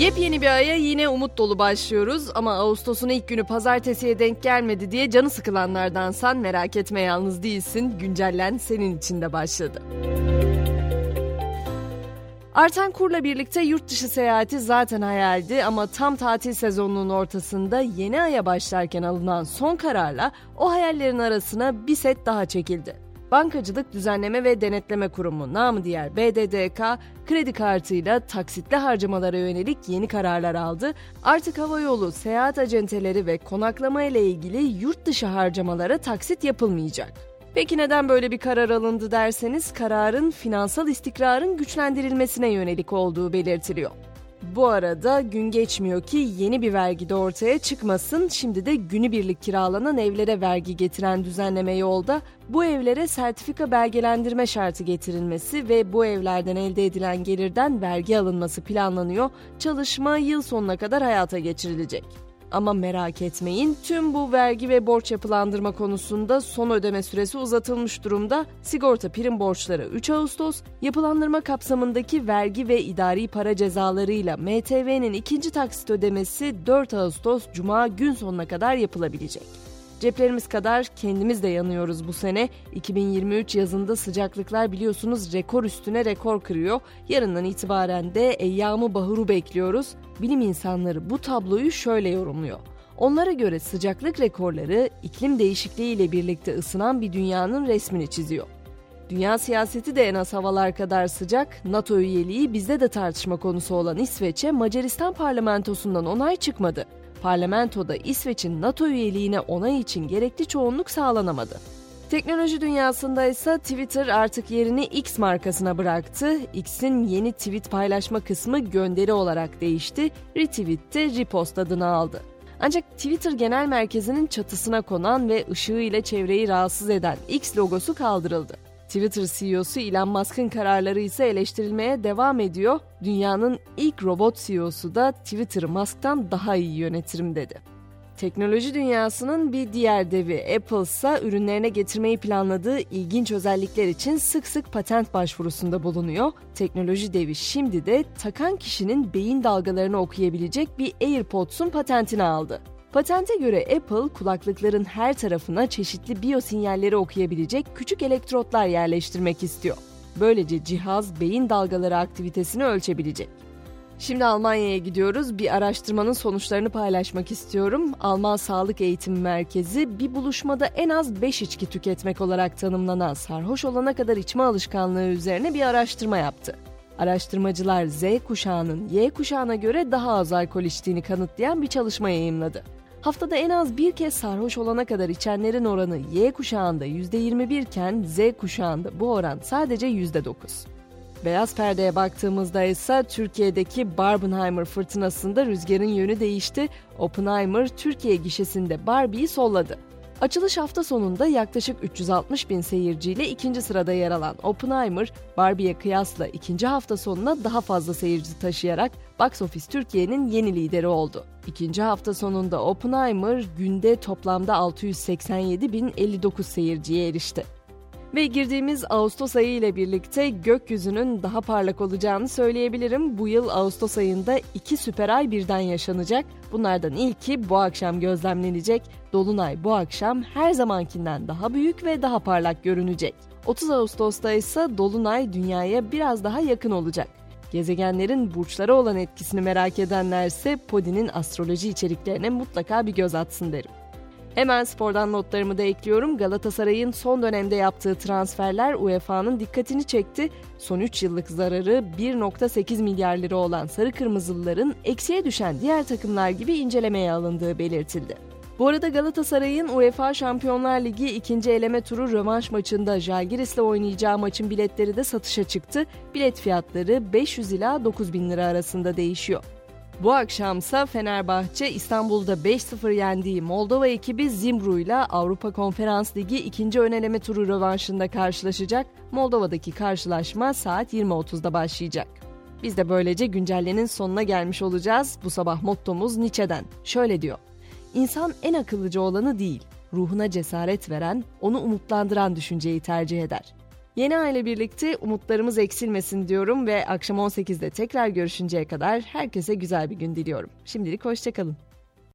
Yepyeni bir aya yine umut dolu başlıyoruz ama Ağustos'un ilk günü pazartesiye denk gelmedi diye canı sıkılanlardansan merak etme yalnız değilsin. Güncellen senin için de başladı. Artan kurla birlikte yurt dışı seyahati zaten hayaldi ama tam tatil sezonunun ortasında yeni aya başlarken alınan son kararla o hayallerin arasına bir set daha çekildi. Bankacılık Düzenleme ve Denetleme Kurumu namı diğer BDDK kredi kartıyla taksitli harcamalara yönelik yeni kararlar aldı. Artık havayolu, seyahat acenteleri ve konaklama ile ilgili yurt dışı harcamalara taksit yapılmayacak. Peki neden böyle bir karar alındı derseniz kararın finansal istikrarın güçlendirilmesine yönelik olduğu belirtiliyor. Bu arada gün geçmiyor ki yeni bir vergi de ortaya çıkmasın. Şimdi de günübirlik kiralanan evlere vergi getiren düzenleme yolda. Bu evlere sertifika belgelendirme şartı getirilmesi ve bu evlerden elde edilen gelirden vergi alınması planlanıyor. Çalışma yıl sonuna kadar hayata geçirilecek. Ama merak etmeyin tüm bu vergi ve borç yapılandırma konusunda son ödeme süresi uzatılmış durumda. Sigorta prim borçları 3 Ağustos, yapılandırma kapsamındaki vergi ve idari para cezalarıyla MTV'nin ikinci taksit ödemesi 4 Ağustos Cuma gün sonuna kadar yapılabilecek. Ceplerimiz kadar kendimiz de yanıyoruz bu sene. 2023 yazında sıcaklıklar biliyorsunuz rekor üstüne rekor kırıyor. Yarından itibaren de Eyyamı Bahur'u bekliyoruz. Bilim insanları bu tabloyu şöyle yorumluyor. Onlara göre sıcaklık rekorları iklim değişikliği ile birlikte ısınan bir dünyanın resmini çiziyor. Dünya siyaseti de en az havalar kadar sıcak. NATO üyeliği bizde de tartışma konusu olan İsveç'e Macaristan parlamentosundan onay çıkmadı parlamentoda İsveç'in NATO üyeliğine onay için gerekli çoğunluk sağlanamadı. Teknoloji dünyasında ise Twitter artık yerini X markasına bıraktı. X'in yeni tweet paylaşma kısmı gönderi olarak değişti. Retweet de repost adını aldı. Ancak Twitter genel merkezinin çatısına konan ve ışığıyla çevreyi rahatsız eden X logosu kaldırıldı. Twitter CEO'su Elon Musk'ın kararları ise eleştirilmeye devam ediyor. Dünyanın ilk robot CEO'su da Twitter Musk'tan daha iyi yönetirim dedi. Teknoloji dünyasının bir diğer devi Apple ise ürünlerine getirmeyi planladığı ilginç özellikler için sık sık patent başvurusunda bulunuyor. Teknoloji devi şimdi de takan kişinin beyin dalgalarını okuyabilecek bir AirPods'un patentini aldı. Patente göre Apple kulaklıkların her tarafına çeşitli biyosinyalleri okuyabilecek küçük elektrotlar yerleştirmek istiyor. Böylece cihaz beyin dalgaları aktivitesini ölçebilecek. Şimdi Almanya'ya gidiyoruz. Bir araştırmanın sonuçlarını paylaşmak istiyorum. Alman Sağlık Eğitim Merkezi bir buluşmada en az 5 içki tüketmek olarak tanımlanan sarhoş olana kadar içme alışkanlığı üzerine bir araştırma yaptı. Araştırmacılar Z kuşağının Y kuşağına göre daha az alkol içtiğini kanıtlayan bir çalışma yayımladı. Haftada en az bir kez sarhoş olana kadar içenlerin oranı Y kuşağında %21 iken Z kuşağında bu oran sadece %9. Beyaz perdeye baktığımızda ise Türkiye'deki Barbenheimer fırtınasında rüzgarın yönü değişti. Oppenheimer Türkiye gişesinde Barbie'yi solladı. Açılış hafta sonunda yaklaşık 360 bin seyirciyle ikinci sırada yer alan Oppenheimer, Barbie'ye kıyasla ikinci hafta sonuna daha fazla seyirci taşıyarak Box Office Türkiye'nin yeni lideri oldu. İkinci hafta sonunda Oppenheimer günde toplamda 687.059 seyirciye erişti. Ve girdiğimiz Ağustos ayı ile birlikte gökyüzünün daha parlak olacağını söyleyebilirim. Bu yıl Ağustos ayında iki süper ay birden yaşanacak. Bunlardan ilki bu akşam gözlemlenecek. Dolunay bu akşam her zamankinden daha büyük ve daha parlak görünecek. 30 Ağustos'ta ise Dolunay dünyaya biraz daha yakın olacak. Gezegenlerin burçlara olan etkisini merak edenlerse Podi'nin astroloji içeriklerine mutlaka bir göz atsın derim. Hemen spordan notlarımı da ekliyorum. Galatasaray'ın son dönemde yaptığı transferler UEFA'nın dikkatini çekti. Son 3 yıllık zararı 1.8 milyar lira olan Sarı Kırmızılıların eksiye düşen diğer takımlar gibi incelemeye alındığı belirtildi. Bu arada Galatasaray'ın UEFA Şampiyonlar Ligi ikinci eleme turu rövanş maçında Jalgiris'le oynayacağı maçın biletleri de satışa çıktı. Bilet fiyatları 500 ila 9000 lira arasında değişiyor. Bu akşamsa Fenerbahçe İstanbul'da 5-0 yendiği Moldova ekibi Zimbru ile Avrupa Konferans Ligi ikinci öneleme turu rövanşında karşılaşacak. Moldova'daki karşılaşma saat 20.30'da başlayacak. Biz de böylece güncellenin sonuna gelmiş olacağız. Bu sabah mottomuz Nietzsche'den. Şöyle diyor. İnsan en akıllıca olanı değil, ruhuna cesaret veren, onu umutlandıran düşünceyi tercih eder. Yeni aile birlikte umutlarımız eksilmesin diyorum ve akşam 18'de tekrar görüşünceye kadar herkese güzel bir gün diliyorum. Şimdilik hoşçakalın.